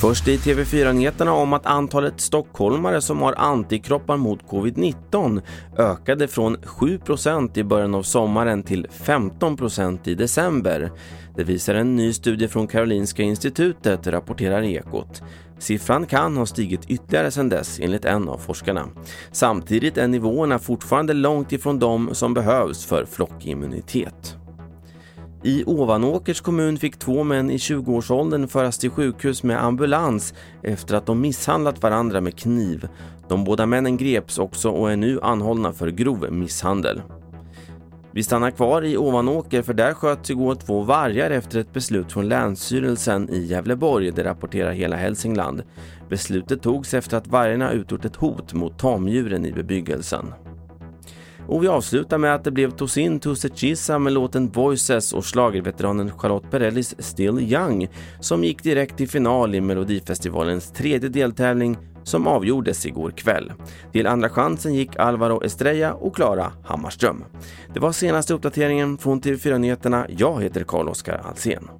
Först i TV4-nyheterna om att antalet stockholmare som har antikroppar mot covid-19 ökade från 7% i början av sommaren till 15% i december. Det visar en ny studie från Karolinska institutet, rapporterar Ekot. Siffran kan ha stigit ytterligare sedan dess enligt en av forskarna. Samtidigt är nivåerna fortfarande långt ifrån de som behövs för flockimmunitet. I Ovanåkers kommun fick två män i 20-årsåldern föras till sjukhus med ambulans efter att de misshandlat varandra med kniv. De båda männen greps också och är nu anhållna för grov misshandel. Vi stannar kvar i Ovanåker för där sköts igår två vargar efter ett beslut från Länsstyrelsen i Gävleborg, det rapporterar Hela Hälsingland. Beslutet togs efter att vargarna utgjort ett hot mot tamdjuren i bebyggelsen. Och vi avslutar med att det blev Tosin Tusechisa med låten Voices och slagerveteranen Charlotte Perrellis Still Young som gick direkt till final i Melodifestivalens tredje deltävling som avgjordes igår kväll. Till andra chansen gick Alvaro Estrella och Klara Hammarström. Det var senaste uppdateringen från TV4 Nyheterna. Jag heter Carl-Oskar Alsen.